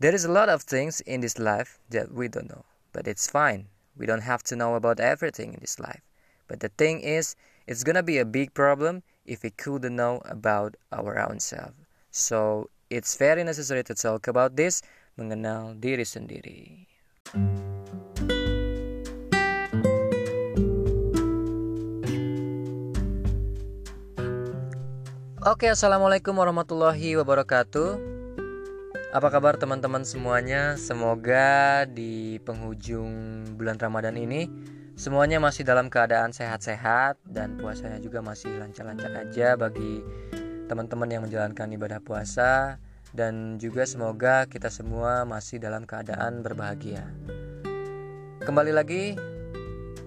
There is a lot of things in this life that we don't know, but it's fine. We don't have to know about everything in this life. But the thing is, it's gonna be a big problem if we couldn't know about our own self. So, it's very necessary to talk about this, mengenal diri sendiri. Oke, assalamualaikum warahmatullahi wabarakatuh. Apa kabar teman-teman semuanya? Semoga di penghujung bulan Ramadan ini semuanya masih dalam keadaan sehat-sehat dan puasanya juga masih lancar-lancar aja bagi teman-teman yang menjalankan ibadah puasa dan juga semoga kita semua masih dalam keadaan berbahagia. Kembali lagi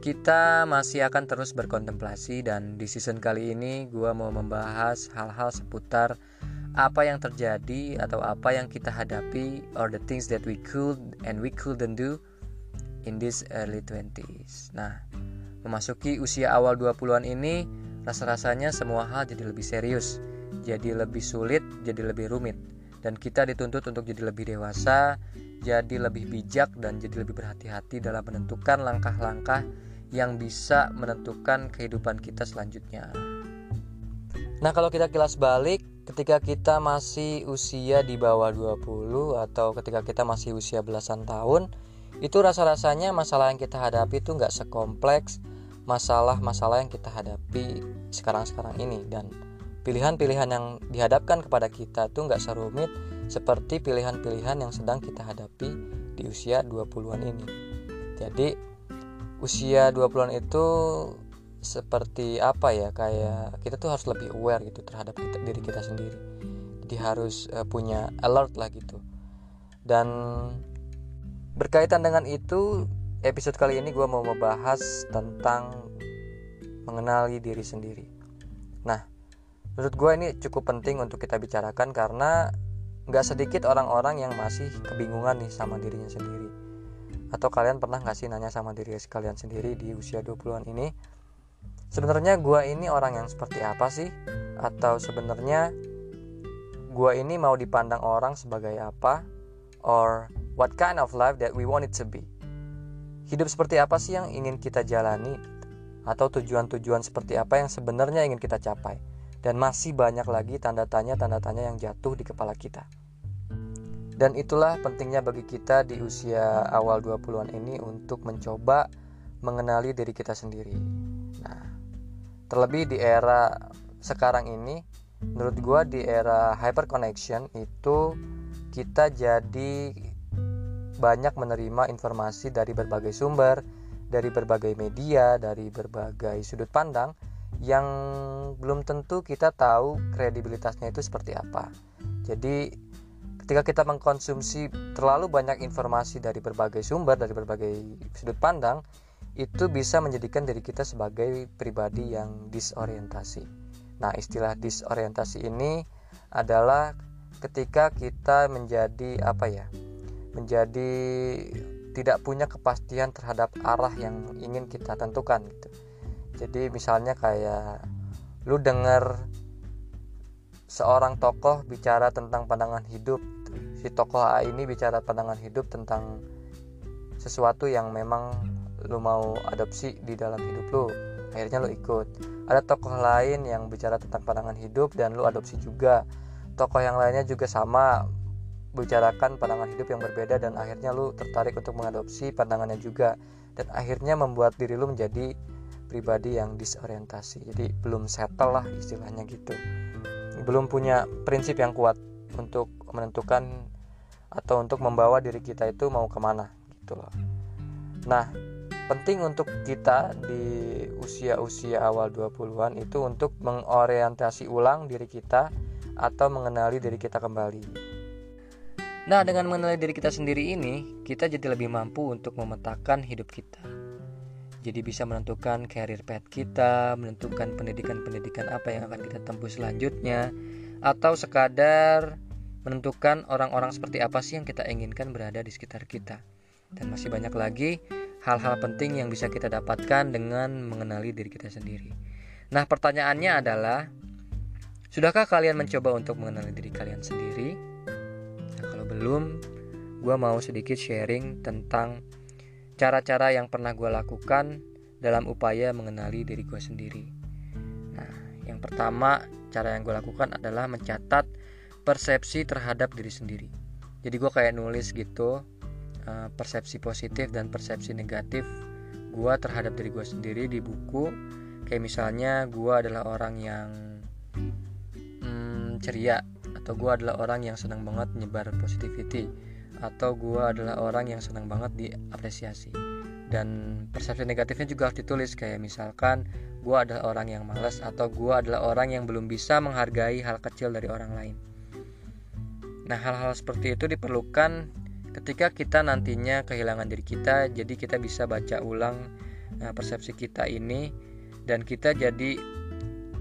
kita masih akan terus berkontemplasi dan di season kali ini gue mau membahas hal-hal seputar apa yang terjadi atau apa yang kita hadapi or the things that we could and we couldn't do in this early 20s. Nah, memasuki usia awal 20-an ini rasa-rasanya semua hal jadi lebih serius, jadi lebih sulit, jadi lebih rumit dan kita dituntut untuk jadi lebih dewasa, jadi lebih bijak dan jadi lebih berhati-hati dalam menentukan langkah-langkah yang bisa menentukan kehidupan kita selanjutnya. Nah, kalau kita kilas balik, ketika kita masih usia di bawah 20 atau ketika kita masih usia belasan tahun, itu rasa-rasanya masalah yang kita hadapi itu nggak sekompleks masalah-masalah yang kita hadapi sekarang-sekarang ini dan pilihan-pilihan yang dihadapkan kepada kita tuh nggak serumit seperti pilihan-pilihan yang sedang kita hadapi di usia 20-an ini. Jadi usia 20-an itu seperti apa ya kayak kita tuh harus lebih aware gitu terhadap kita, diri kita sendiri. Jadi harus uh, punya alert lah gitu. Dan berkaitan dengan itu episode kali ini gue mau membahas tentang mengenali diri sendiri. Nah menurut gue ini cukup penting untuk kita bicarakan karena nggak sedikit orang-orang yang masih kebingungan nih sama dirinya sendiri. Atau kalian pernah nggak sih nanya sama diri kalian sendiri di usia 20-an ini sebenarnya gue ini orang yang seperti apa sih? Atau sebenarnya gue ini mau dipandang orang sebagai apa? Or what kind of life that we want it to be? Hidup seperti apa sih yang ingin kita jalani? Atau tujuan-tujuan seperti apa yang sebenarnya ingin kita capai? Dan masih banyak lagi tanda tanya tanda tanya yang jatuh di kepala kita. Dan itulah pentingnya bagi kita di usia awal 20-an ini untuk mencoba mengenali diri kita sendiri. Terlebih di era sekarang ini menurut gue di era hyper connection itu kita jadi banyak menerima informasi dari berbagai sumber dari berbagai media dari berbagai sudut pandang yang belum tentu kita tahu kredibilitasnya itu seperti apa. Jadi ketika kita mengkonsumsi terlalu banyak informasi dari berbagai sumber dari berbagai sudut pandang itu bisa menjadikan diri kita sebagai pribadi yang disorientasi. Nah, istilah disorientasi ini adalah ketika kita menjadi apa ya? Menjadi tidak punya kepastian terhadap arah yang ingin kita tentukan gitu. Jadi misalnya kayak lu denger seorang tokoh bicara tentang pandangan hidup. Si tokoh A ini bicara pandangan hidup tentang sesuatu yang memang lu mau adopsi di dalam hidup lu akhirnya lu ikut. Ada tokoh lain yang bicara tentang pandangan hidup dan lu adopsi juga. Tokoh yang lainnya juga sama bicarakan pandangan hidup yang berbeda dan akhirnya lu tertarik untuk mengadopsi pandangannya juga. Dan akhirnya membuat diri lu menjadi pribadi yang disorientasi. Jadi belum settle lah istilahnya gitu. Belum punya prinsip yang kuat untuk menentukan atau untuk membawa diri kita itu mau ke mana gitu loh. Nah penting untuk kita di usia-usia awal 20-an itu untuk mengorientasi ulang diri kita atau mengenali diri kita kembali. Nah, dengan mengenali diri kita sendiri ini, kita jadi lebih mampu untuk memetakan hidup kita. Jadi bisa menentukan career path kita, menentukan pendidikan-pendidikan apa yang akan kita tempuh selanjutnya, atau sekadar menentukan orang-orang seperti apa sih yang kita inginkan berada di sekitar kita. Dan masih banyak lagi hal-hal penting yang bisa kita dapatkan dengan mengenali diri kita sendiri. Nah, pertanyaannya adalah sudahkah kalian mencoba untuk mengenali diri kalian sendiri? Nah, kalau belum, gue mau sedikit sharing tentang cara-cara yang pernah gue lakukan dalam upaya mengenali diri gue sendiri. Nah, yang pertama cara yang gue lakukan adalah mencatat persepsi terhadap diri sendiri. Jadi gue kayak nulis gitu uh, persepsi positif dan persepsi negatif gue terhadap diri gue sendiri di buku. Kayak misalnya gue adalah orang yang hmm, ceria atau gue adalah orang yang senang banget nyebar positivity atau gue adalah orang yang senang banget diapresiasi. Dan persepsi negatifnya juga harus ditulis. Kayak misalkan gue adalah orang yang malas atau gue adalah orang yang belum bisa menghargai hal kecil dari orang lain. Nah hal-hal seperti itu diperlukan ketika kita nantinya kehilangan diri kita jadi kita bisa baca ulang nah, persepsi kita ini dan kita jadi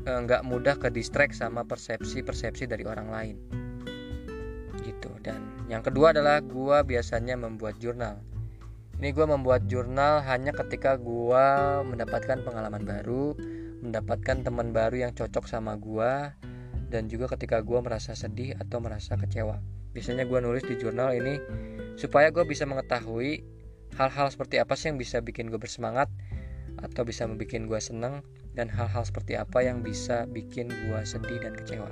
eh, nggak mudah ke distract sama persepsi-persepsi dari orang lain. Gitu. Dan yang kedua adalah gue biasanya membuat jurnal. Ini gue membuat jurnal hanya ketika gue mendapatkan pengalaman baru mendapatkan teman baru yang cocok sama gue dan juga ketika gue merasa sedih atau merasa kecewa biasanya gue nulis di jurnal ini supaya gue bisa mengetahui hal-hal seperti apa sih yang bisa bikin gue bersemangat atau bisa membuat gue seneng dan hal-hal seperti apa yang bisa bikin gue sedih dan kecewa.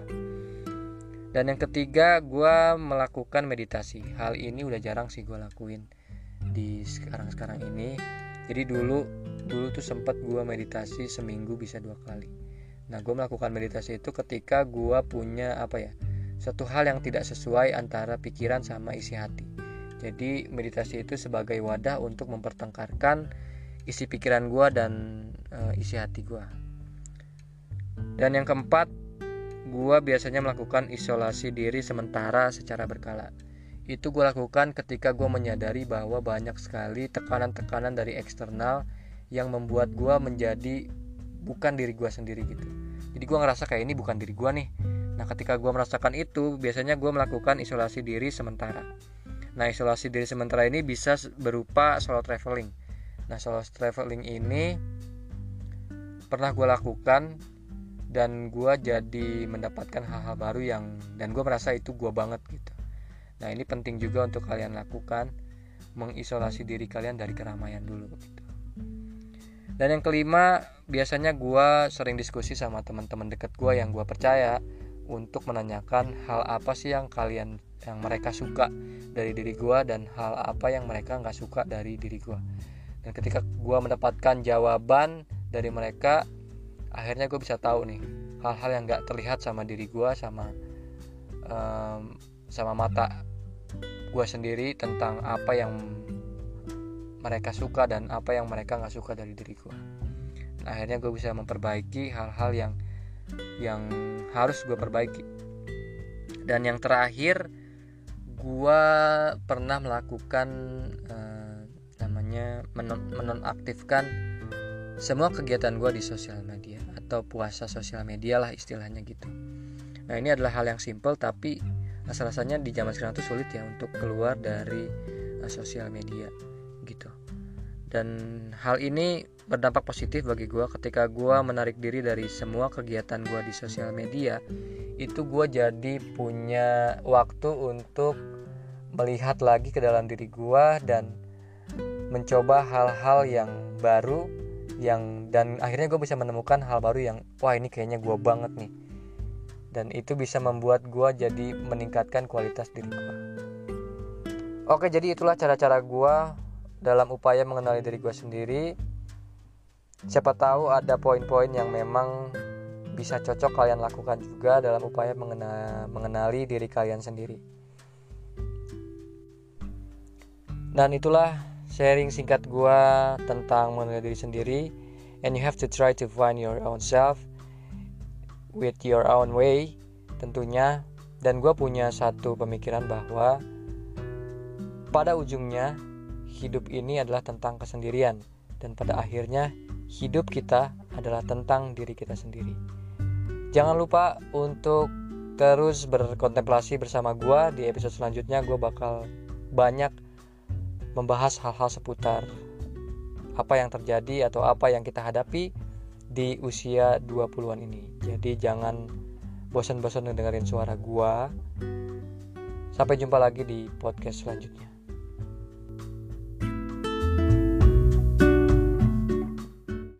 Dan yang ketiga, gue melakukan meditasi. Hal ini udah jarang sih gue lakuin di sekarang-sekarang ini. Jadi dulu, dulu tuh sempat gue meditasi seminggu bisa dua kali. Nah, gue melakukan meditasi itu ketika gue punya apa ya, satu hal yang tidak sesuai antara pikiran sama isi hati. Jadi meditasi itu sebagai wadah untuk mempertengkarkan isi pikiran gue dan e, isi hati gue. Dan yang keempat, gue biasanya melakukan isolasi diri sementara secara berkala. Itu gue lakukan ketika gue menyadari bahwa banyak sekali tekanan-tekanan dari eksternal yang membuat gue menjadi bukan diri gue sendiri gitu. Jadi gue ngerasa kayak ini bukan diri gue nih. Nah ketika gue merasakan itu, biasanya gue melakukan isolasi diri sementara. Nah isolasi diri sementara ini bisa berupa solo traveling. Nah solo traveling ini pernah gue lakukan dan gue jadi mendapatkan hal-hal baru yang dan gue merasa itu gue banget gitu nah ini penting juga untuk kalian lakukan mengisolasi diri kalian dari keramaian dulu gitu dan yang kelima biasanya gue sering diskusi sama teman-teman deket gue yang gue percaya untuk menanyakan hal apa sih yang kalian yang mereka suka dari diri gue dan hal apa yang mereka nggak suka dari diri gue dan ketika gue mendapatkan jawaban dari mereka akhirnya gue bisa tahu nih hal-hal yang gak terlihat sama diri gue sama um, sama mata gue sendiri tentang apa yang mereka suka dan apa yang mereka nggak suka dari diri gue. Nah, akhirnya gue bisa memperbaiki hal-hal yang yang harus gue perbaiki. Dan yang terakhir, gue pernah melakukan uh, namanya menon menonaktifkan semua kegiatan gue di sosial media atau puasa sosial media lah istilahnya gitu. Nah ini adalah hal yang simple tapi rasa-rasanya di zaman sekarang tuh sulit ya untuk keluar dari uh, sosial media gitu. Dan hal ini berdampak positif bagi gue ketika gue menarik diri dari semua kegiatan gue di sosial media. Itu gue jadi punya waktu untuk melihat lagi ke dalam diri gue dan mencoba hal-hal yang baru yang dan akhirnya gue bisa menemukan hal baru yang wah ini kayaknya gue banget nih. Dan itu bisa membuat gue jadi meningkatkan kualitas diri gue oke jadi itulah cara-cara gue dalam upaya mengenali diri gue sendiri siapa tahu ada poin-poin yang memang bisa cocok kalian lakukan juga dalam upaya mengenali, mengenali diri kalian sendiri. Dan itulah sharing singkat gue tentang mengenai diri sendiri and you have to try to find your own self with your own way tentunya. Dan gue punya satu pemikiran bahwa pada ujungnya hidup ini adalah tentang kesendirian dan pada akhirnya hidup kita adalah tentang diri kita sendiri jangan lupa untuk terus berkontemplasi bersama gue di episode selanjutnya gue bakal banyak membahas hal-hal seputar apa yang terjadi atau apa yang kita hadapi di usia 20-an ini. Jadi jangan bosan-bosan dengerin suara gua. Sampai jumpa lagi di podcast selanjutnya.